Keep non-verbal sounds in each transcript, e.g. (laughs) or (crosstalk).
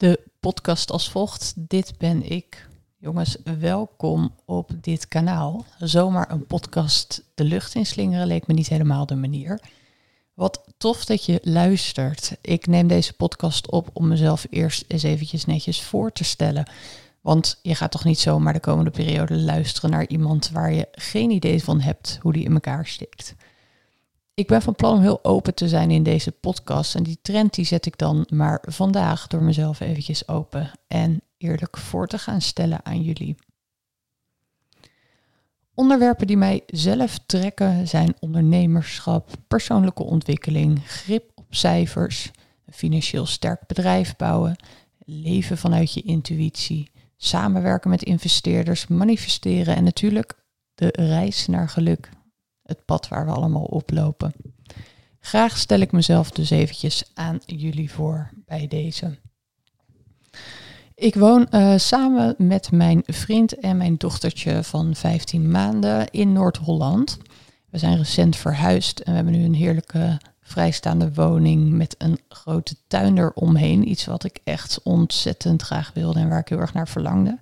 De podcast als volgt. Dit ben ik. Jongens, welkom op dit kanaal. Zomaar een podcast de lucht inslingeren leek me niet helemaal de manier. Wat tof dat je luistert. Ik neem deze podcast op om mezelf eerst eens eventjes netjes voor te stellen. Want je gaat toch niet zomaar de komende periode luisteren naar iemand waar je geen idee van hebt hoe die in elkaar steekt. Ik ben van plan om heel open te zijn in deze podcast. En die trend die zet ik dan maar vandaag door mezelf eventjes open en eerlijk voor te gaan stellen aan jullie. Onderwerpen die mij zelf trekken zijn ondernemerschap, persoonlijke ontwikkeling, grip op cijfers, een financieel sterk bedrijf bouwen, leven vanuit je intuïtie, samenwerken met investeerders, manifesteren en natuurlijk de reis naar geluk het pad waar we allemaal oplopen. Graag stel ik mezelf dus eventjes aan jullie voor bij deze. Ik woon uh, samen met mijn vriend en mijn dochtertje van 15 maanden in Noord-Holland. We zijn recent verhuisd en we hebben nu een heerlijke vrijstaande woning met een grote tuin eromheen. Iets wat ik echt ontzettend graag wilde en waar ik heel erg naar verlangde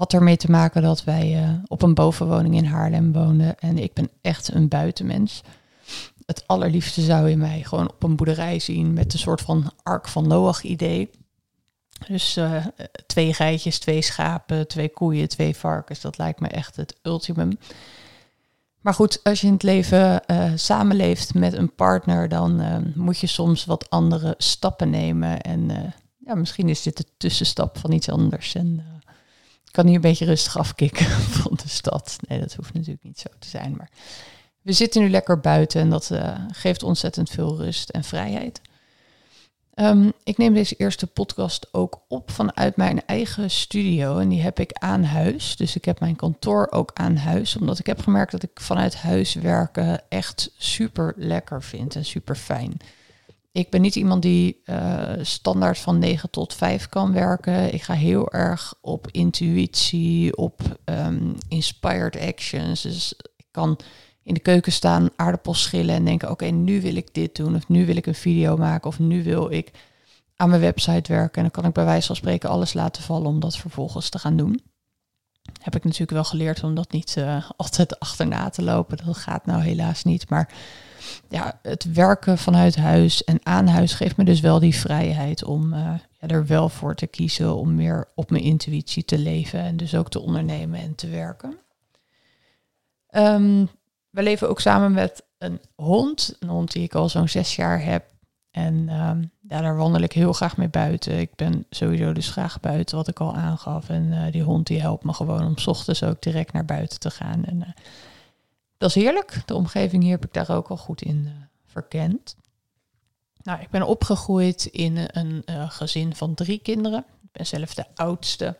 had ermee te maken dat wij uh, op een bovenwoning in Haarlem woonden. En ik ben echt een buitenmens. Het allerliefste zou je mij gewoon op een boerderij zien met een soort van ark van Noach idee. Dus uh, twee geitjes, twee schapen, twee koeien, twee varkens. Dat lijkt me echt het ultimum. Maar goed, als je in het leven uh, samenleeft met een partner, dan moet je soms wat andere stappen nemen. En ja, misschien is dit de tussenstap van iets anders. En kan hier een beetje rustig afkicken (laughs) van de stad. Nee, dat hoeft natuurlijk niet zo te zijn. Maar we zitten nu lekker buiten en dat uh, geeft ontzettend veel rust en vrijheid. Um, ik neem deze eerste podcast ook op vanuit mijn eigen studio en die heb ik aan huis. Dus ik heb mijn kantoor ook aan huis, omdat ik heb gemerkt dat ik vanuit huis werken echt super lekker vind en super fijn. Ik ben niet iemand die uh, standaard van 9 tot 5 kan werken. Ik ga heel erg op intuïtie, op um, inspired actions. Dus ik kan in de keuken staan, aardappels schillen en denken: oké, nu wil ik dit doen, of nu wil ik een video maken, of nu wil ik aan mijn website werken. En dan kan ik bij wijze van spreken alles laten vallen om dat vervolgens te gaan doen. Heb ik natuurlijk wel geleerd om dat niet uh, altijd (laughs) achterna te lopen. Dat gaat nou helaas niet. Maar ja, het werken vanuit huis en aan huis geeft me dus wel die vrijheid om uh, ja, er wel voor te kiezen om meer op mijn intuïtie te leven en dus ook te ondernemen en te werken. Um, we leven ook samen met een hond, een hond die ik al zo'n zes jaar heb. En um, ja, daar wandel ik heel graag mee buiten. Ik ben sowieso dus graag buiten, wat ik al aangaf. En uh, die hond die helpt me gewoon om s ochtends ook direct naar buiten te gaan. En uh, dat is heerlijk. De omgeving hier heb ik daar ook al goed in uh, verkend. Nou, ik ben opgegroeid in een uh, gezin van drie kinderen. Ik ben zelf de oudste.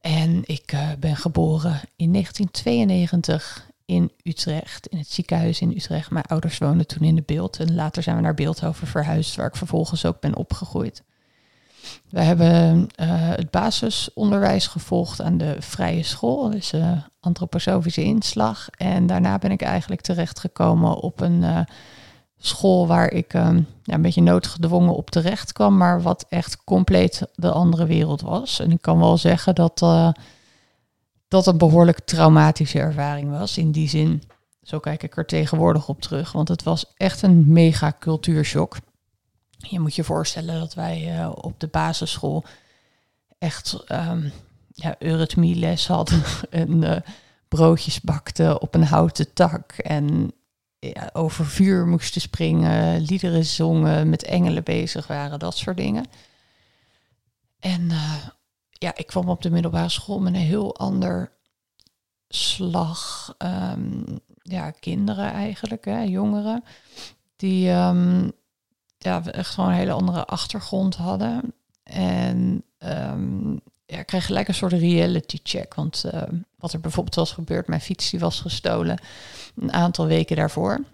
En ik uh, ben geboren in 1992 in Utrecht, in het ziekenhuis in Utrecht. Mijn ouders woonden toen in de Beeld en later zijn we naar Beeldhoven verhuisd, waar ik vervolgens ook ben opgegroeid. We hebben uh, het basisonderwijs gevolgd aan de vrije school, dus uh, antroposofische inslag. En daarna ben ik eigenlijk terechtgekomen op een uh, school waar ik ja, een beetje noodgedwongen op terecht kwam, maar wat echt compleet de andere wereld was. En ik kan wel zeggen dat dat een behoorlijk traumatische ervaring was. In die zin, zo kijk ik er tegenwoordig op terug, want het was echt een mega cultuurshock. Je moet je voorstellen dat wij uh, op de basisschool echt um, ja, eurythmieles hadden (laughs) en uh, broodjes bakten op een houten tak en ja, over vuur moesten springen, liederen zongen, met engelen bezig waren, dat soort dingen. En uh, ja, ik kwam op de middelbare school met een heel ander slag um, ja, kinderen eigenlijk, hè, jongeren, die um, ja, echt gewoon een hele andere achtergrond hadden. En um, ja, ik kreeg gelijk een soort reality check. Want uh, wat er bijvoorbeeld was gebeurd, mijn fiets die was gestolen een aantal weken daarvoor.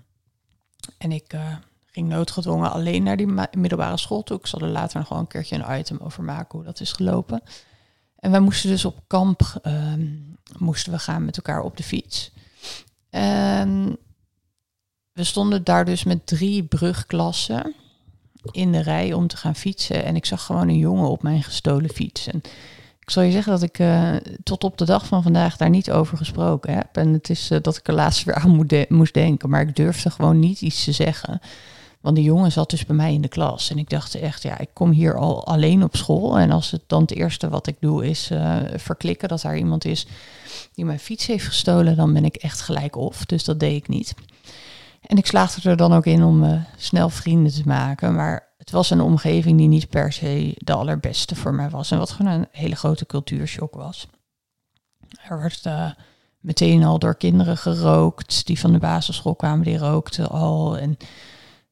En ik uh, ging noodgedwongen alleen naar die middelbare school toe. Ik zal er later nog wel een keertje een item over maken hoe dat is gelopen. En wij moesten dus op kamp uh, moesten we gaan met elkaar op de fiets. En we stonden daar dus met drie brugklassen. In de rij om te gaan fietsen. En ik zag gewoon een jongen op mijn gestolen fiets. En ik zal je zeggen dat ik uh, tot op de dag van vandaag daar niet over gesproken heb. En het is uh, dat ik er laatst weer aan moest denken. Maar ik durfde gewoon niet iets te zeggen. Want die jongen zat dus bij mij in de klas. En ik dacht echt, ja, ik kom hier al alleen op school. En als het dan het eerste wat ik doe is uh, verklikken dat daar iemand is die mijn fiets heeft gestolen, dan ben ik echt gelijk of. Dus dat deed ik niet. En ik slaagde er dan ook in om uh, snel vrienden te maken. Maar het was een omgeving die niet per se de allerbeste voor mij was. En wat gewoon een hele grote cultuurshock was. Er werd uh, meteen al door kinderen gerookt. Die van de basisschool kwamen, die rookten al. En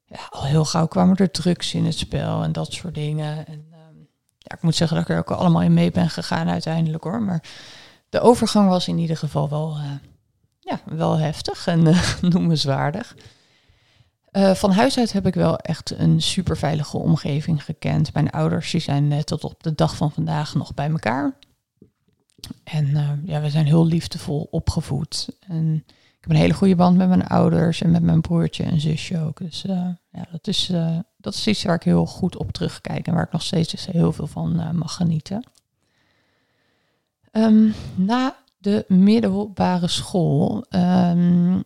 ja, al heel gauw kwamen er drugs in het spel en dat soort dingen. En um, ja, ik moet zeggen dat ik er ook allemaal in mee ben gegaan uiteindelijk hoor. Maar de overgang was in ieder geval wel, uh, ja, wel heftig en uh, (laughs) noemenswaardig. Uh, van huis uit heb ik wel echt een super veilige omgeving gekend. Mijn ouders die zijn tot op de dag van vandaag nog bij elkaar. En ja, we zijn heel liefdevol opgevoed. En ik heb een hele goede band met mijn ouders en met mijn broertje en zusje ook. Dus ja, dat is, dat is iets waar ik heel goed op terugkijk en waar ik nog steeds dus heel veel van mag genieten. Um, na de middelbare school um,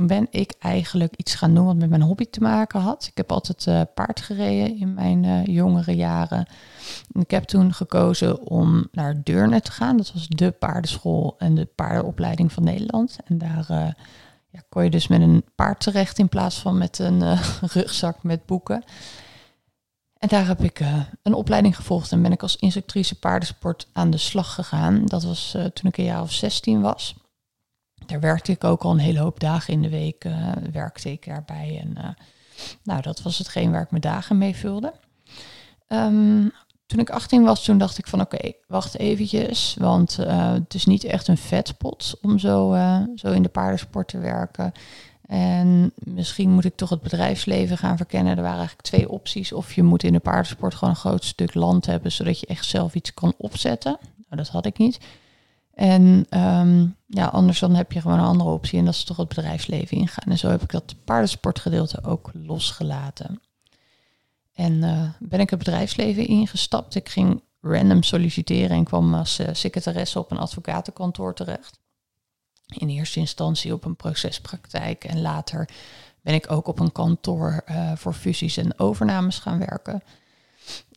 ben ik eigenlijk iets gaan doen wat met mijn hobby te maken had. Ik heb altijd uh, paard gereden in mijn uh, jongere jaren. Ik heb toen gekozen om naar Deurne te gaan. Dat was de paardenschool en de paardenopleiding van Nederland. En daar uh, ja, kon je dus met een paard terecht in plaats van met een (laughs) rugzak met boeken. Daar heb ik uh, een opleiding gevolgd en ben ik als instructrice paardensport aan de slag gegaan. Dat was uh, toen ik een jaar of 16 was. Daar werkte ik ook al een hele hoop dagen in de week, uh, werkte ik daarbij. En nou, dat was hetgeen waar ik mijn dagen mee vulde. Um, toen ik 18 was, toen dacht ik van oké, wacht eventjes. Want het is niet echt een vetpot om zo, zo in de paardensport te werken. En misschien moet ik toch het bedrijfsleven gaan verkennen. Er waren eigenlijk twee opties. Of je moet in de paardensport gewoon een groot stuk land hebben, zodat je echt zelf iets kan opzetten. Nou, dat had ik niet. En um, ja, anders dan heb je gewoon een andere optie en dat is toch het bedrijfsleven ingaan. En zo heb ik dat paardensportgedeelte ook losgelaten. En uh, ben ik het bedrijfsleven ingestapt. Ik ging random solliciteren en kwam als uh, secretaresse op een advocatenkantoor terecht in eerste instantie op een procespraktijk en later ben ik ook op een kantoor uh, voor fusies en overnames gaan werken.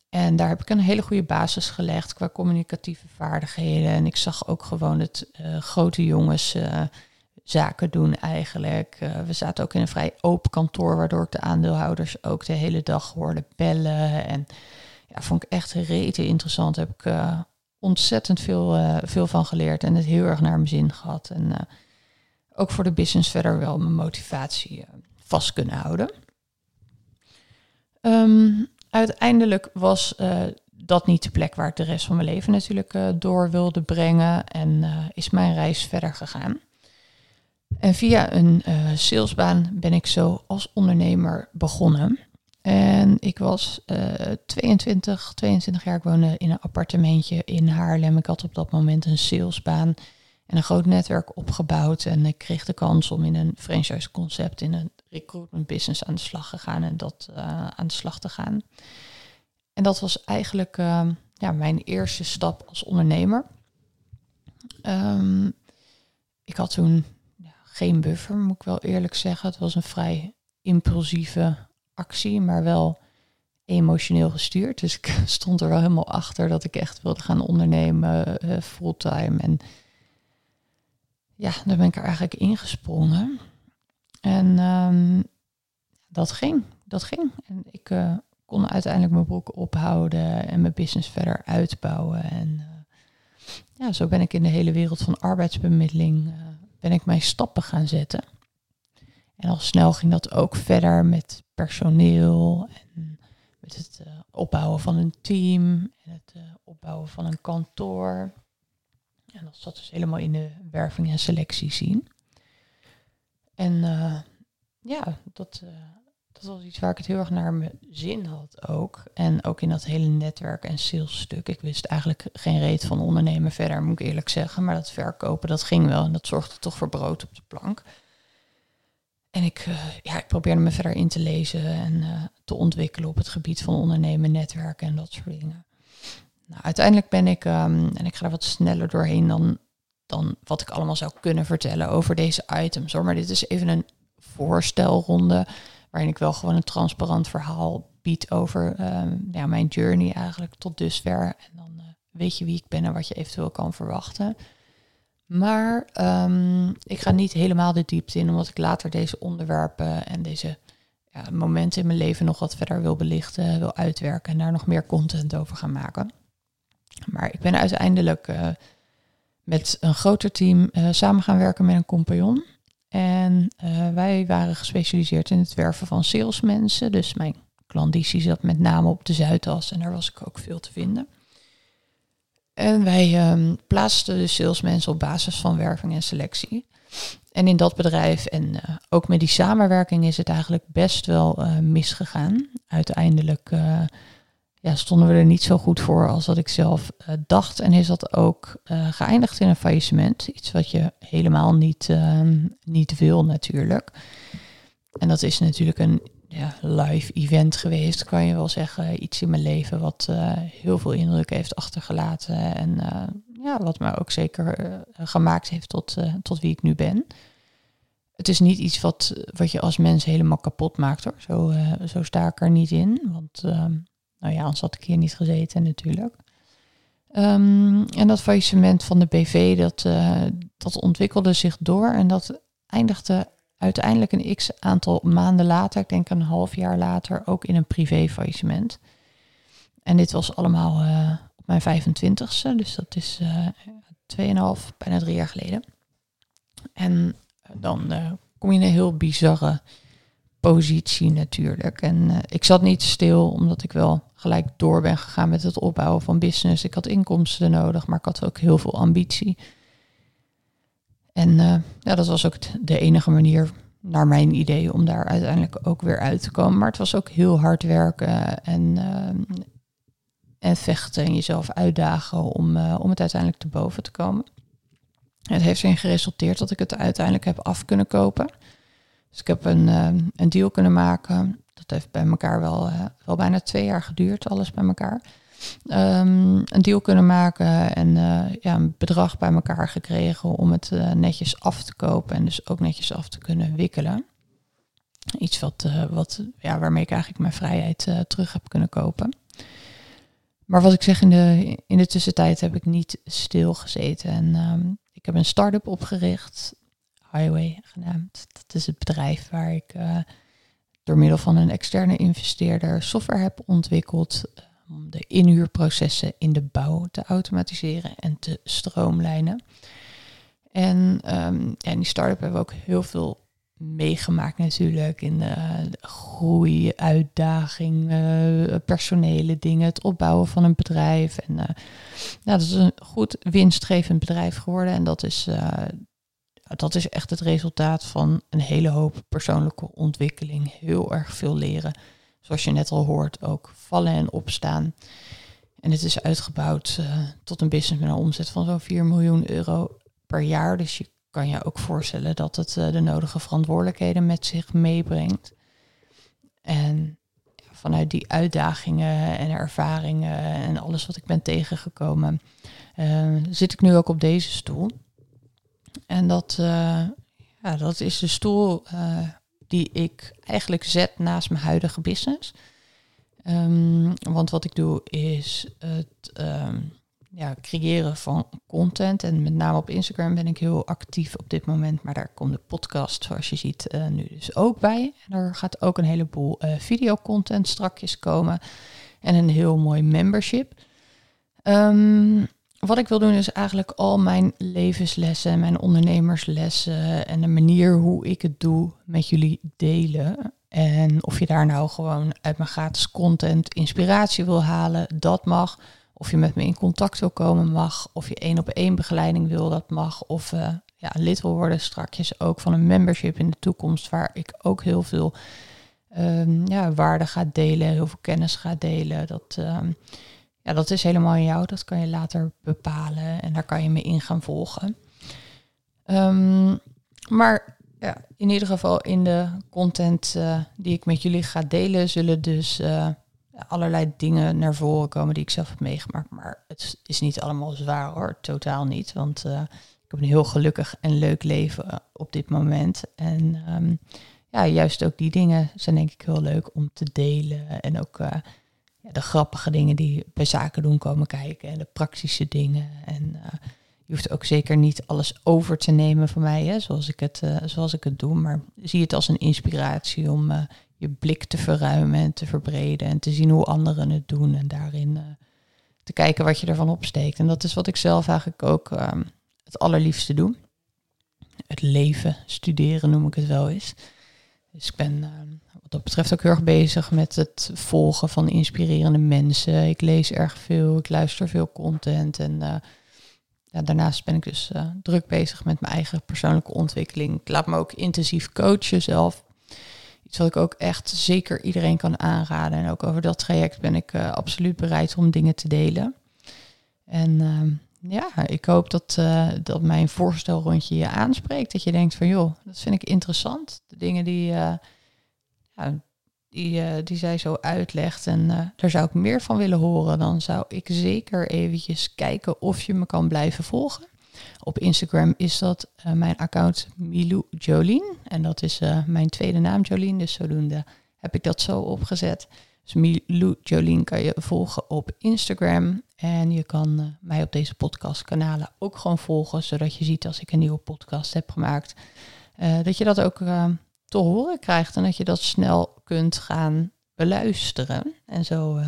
En daar heb ik een hele goede basis gelegd qua communicatieve vaardigheden. En ik zag ook gewoon het uh, grote jongens uh, zaken doen eigenlijk. we zaten ook in een vrij open kantoor, waardoor ik de aandeelhouders ook de hele dag hoorde bellen. En ja, vond ik echt rete interessant. Heb ik ontzettend veel, uh, veel van geleerd en het heel erg naar mijn zin gehad. En uh, ook voor de business verder wel mijn motivatie uh, vast kunnen houden. Um, uiteindelijk was dat niet de plek waar ik de rest van mijn leven natuurlijk door wilde brengen en is mijn reis verder gegaan. En via een salesbaan ben ik zo als ondernemer begonnen. En ik was uh, 22, 22 jaar. Ik woonde in een appartementje in Haarlem. Ik had op dat moment een salesbaan en een groot netwerk opgebouwd. En ik kreeg de kans om in een franchise concept in een recruitment business aan de slag te gaan en dat uh, aan de slag te gaan. En dat was eigenlijk uh, ja, mijn eerste stap als ondernemer. Um, ik had toen ja, geen buffer, moet ik wel eerlijk zeggen. Het was een vrij impulsieve actie, maar wel emotioneel gestuurd. Dus ik (laughs) stond er wel helemaal achter dat ik echt wilde gaan ondernemen uh, fulltime. En ja, daar ben ik er eigenlijk ingesprongen. En um, dat ging, dat ging. En ik uh, kon uiteindelijk mijn broek ophouden en mijn business verder uitbouwen. En uh, ja, zo ben ik in de hele wereld van arbeidsbemiddeling, ben ik mijn stappen gaan zetten. En al snel ging dat ook verder met personeel en met het uh, opbouwen van een team en het uh, opbouwen van een kantoor. En dat zat dus helemaal in de werving en selectie zien. En uh, ja, dat, dat was iets waar ik het heel erg naar mijn zin had ook. En ook in dat hele netwerk en sales stuk. Ik wist eigenlijk geen reet van ondernemen verder, moet ik eerlijk zeggen. Maar dat verkopen, dat ging wel. En dat zorgde toch voor brood op de plank. En ik, uh, ja, ik probeerde me verder in te lezen en te ontwikkelen op het gebied van ondernemen, netwerken en dat soort dingen. Nou, uiteindelijk ben ik, ehm, en ik ga er wat sneller doorheen dan, dan wat ik allemaal zou kunnen vertellen over deze items. Hoor. Maar dit is even een voorstelronde waarin ik wel gewoon een transparant verhaal bied over ehm, ja, mijn journey eigenlijk tot dusver. En dan uh, weet je wie ik ben en wat je eventueel kan verwachten. Maar um, ik ga niet helemaal de diepte in, omdat ik later deze onderwerpen en deze ja, momenten in mijn leven nog wat verder wil belichten, wil uitwerken en daar nog meer content over gaan maken. Maar ik ben uiteindelijk uh, met een groter team uh, samen gaan werken met een compagnon. En uh, wij waren gespecialiseerd in het werven van salesmensen. Dus mijn klanditie zat met name op de Zuidas en daar was ik ook veel te vinden. En wij um, plaatsten de salesmensen op basis van werving en selectie. En in dat bedrijf en uh, ook met die samenwerking is het eigenlijk best wel uh, misgegaan. Uiteindelijk uh, ja, stonden we er niet zo goed voor als dat ik zelf dacht. En is dat ook geëindigd in een faillissement. Iets wat je helemaal niet, uh, niet wil natuurlijk. En dat is natuurlijk een ja, live event geweest, kan je wel zeggen. Iets in mijn leven wat eh, heel veel indruk heeft achtergelaten. En ja, wat me ook zeker gemaakt heeft tot, tot wie ik nu ben. Het is niet iets wat, wat je als mens helemaal kapot maakt hoor. Zo, zo sta ik er niet in. Want ehm, nou ja, anders had ik hier niet gezeten natuurlijk. Um, en dat faillissement van de BV, dat, dat ontwikkelde zich door en dat eindigde uiteindelijk een x aantal maanden later, ik denk een half jaar later, ook in een privé faillissement. En dit was allemaal uh, op mijn 25ste, dus dat is uh, 2,5, bijna drie jaar geleden. En dan kom je in een heel bizarre positie natuurlijk. En ik zat niet stil, omdat ik wel gelijk door ben gegaan met het opbouwen van business. Ik had inkomsten nodig, maar ik had ook heel veel ambitie. En uh, ja, dat was ook de enige manier, naar mijn idee, om daar uiteindelijk ook weer uit te komen. Maar het was ook heel hard werken en, uh, en vechten en jezelf uitdagen om, om het uiteindelijk te boven te komen. Het heeft erin geresulteerd dat ik het uiteindelijk heb af kunnen kopen. Dus ik heb een, een deal kunnen maken. Dat heeft bij elkaar wel, wel bijna twee jaar geduurd, alles bij elkaar. Um, een deal kunnen maken en uh, ja, een bedrag bij elkaar gekregen om het netjes af te kopen en dus ook netjes af te kunnen wikkelen. Iets wat, wat, ja, waarmee ik eigenlijk mijn vrijheid terug heb kunnen kopen. Maar wat ik zeg, in de, in de tussentijd heb ik niet stilgezeten. En um, ik heb een start-up opgericht Highway genaamd. Dat is het bedrijf waar ik door middel van een externe investeerder software heb ontwikkeld om de inhuurprocessen in de bouw te automatiseren en te stroomlijnen. En in die start-up hebben we ook heel veel meegemaakt natuurlijk in de, de groei, uitdaging, personele dingen, het opbouwen van een bedrijf. En uh, dat is een goed winstgevend bedrijf geworden en dat is, uh, dat is echt het resultaat van een hele hoop persoonlijke ontwikkeling. Heel erg veel leren. Zoals je net al hoort, ook vallen en opstaan. En het is uitgebouwd uh, tot een business met een omzet van zo'n 4 miljoen euro per jaar. Dus je kan je ook voorstellen dat het uh, de nodige verantwoordelijkheden met zich meebrengt. En vanuit die uitdagingen en ervaringen en alles wat ik ben tegengekomen, uh, zit ik nu ook op deze stoel. En dat, ja, dat is de stoel die ik eigenlijk zet naast mijn huidige business. Um, want wat ik doe is het um, ja, creëren van content. En met name op Instagram ben ik heel actief op dit moment. Maar daar komt de podcast, zoals je ziet, uh, nu dus ook bij. En er gaat ook een heleboel videocontent strakjes komen. En een heel mooi membership. Um, wat ik wil doen is eigenlijk al mijn levenslessen, mijn ondernemerslessen en de manier hoe ik het doe met jullie delen. En of je daar nou gewoon uit mijn gratis content inspiratie wil halen, dat mag. Of je met me in contact wil komen, mag. Of je één op één begeleiding wil, dat mag. Of uh, ja, lid wil worden strakjes ook van een membership in de toekomst, waar ik ook heel veel um, ja, waarde ga delen, heel veel kennis ga delen. Dat, um, ja, dat is helemaal in jou. Dat kan je later bepalen en daar kan je me in gaan volgen. Um, maar ja, in ieder geval in de content eh, die ik met jullie ga delen, zullen dus uh, allerlei dingen naar voren komen die ik zelf heb meegemaakt. Maar het is niet allemaal zwaar hoor, totaal niet. Want uh, ik heb een heel gelukkig en leuk leven op dit moment. En um, ja, juist ook die dingen zijn denk ik heel leuk om te delen. En ook de grappige dingen die bij zaken doen komen kijken. En de praktische dingen. En je hoeft ook zeker niet alles over te nemen van mij, hè, zoals, ik het, uh, zoals ik het doe. Maar zie het als een inspiratie om uh, je blik te verruimen en te verbreden. En te zien hoe anderen het doen. En daarin te kijken wat je ervan opsteekt. En dat is wat ik zelf eigenlijk ook ehm, het allerliefste doe. Het leven, studeren noem ik het wel eens. Dus ik ben ehm, wat dat betreft ook heel erg bezig met het volgen van inspirerende mensen. Ik lees erg veel, ik luister veel content en ja, daarnaast ben ik dus uh, druk bezig met mijn eigen persoonlijke ontwikkeling. Ik laat me ook intensief coachen zelf. Iets wat ik ook echt zeker iedereen kan aanraden. En ook over dat traject ben ik absoluut bereid om dingen te delen. En uh, ja, ik hoop dat, uh, dat mijn voorstelrondje je aanspreekt. Dat je denkt van joh, dat vind ik interessant. De dingen die, ja, die, uh, die zij zo uitlegt en daar zou ik meer van willen horen, dan zou ik zeker eventjes kijken of je me kan blijven volgen. Op Instagram is dat mijn account Milou Jolien en dat is mijn tweede naam Jolien, dus zodoende heb ik dat zo opgezet. Dus Milou Jolien kan je volgen op Instagram en je kan mij op deze podcastkanalen ook gewoon volgen, zodat je ziet als ik een nieuwe podcast heb gemaakt, dat je dat ook te horen krijgt en dat je dat snel kunt gaan beluisteren. En zo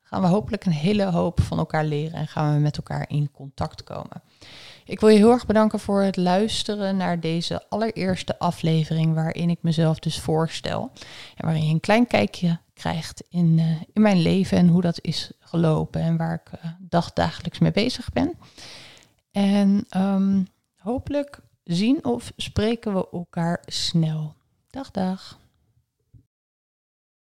gaan we hopelijk een hele hoop van elkaar leren en gaan we met elkaar in contact komen. Ik wil je heel erg bedanken voor het luisteren naar deze allereerste aflevering waarin ik mezelf dus voorstel en waarin je een klein kijkje krijgt in, uh, in mijn leven en hoe dat is gelopen en waar ik uh, dagdagelijks mee bezig ben. En um, hopelijk zien of spreken we elkaar snel. Dag, dag.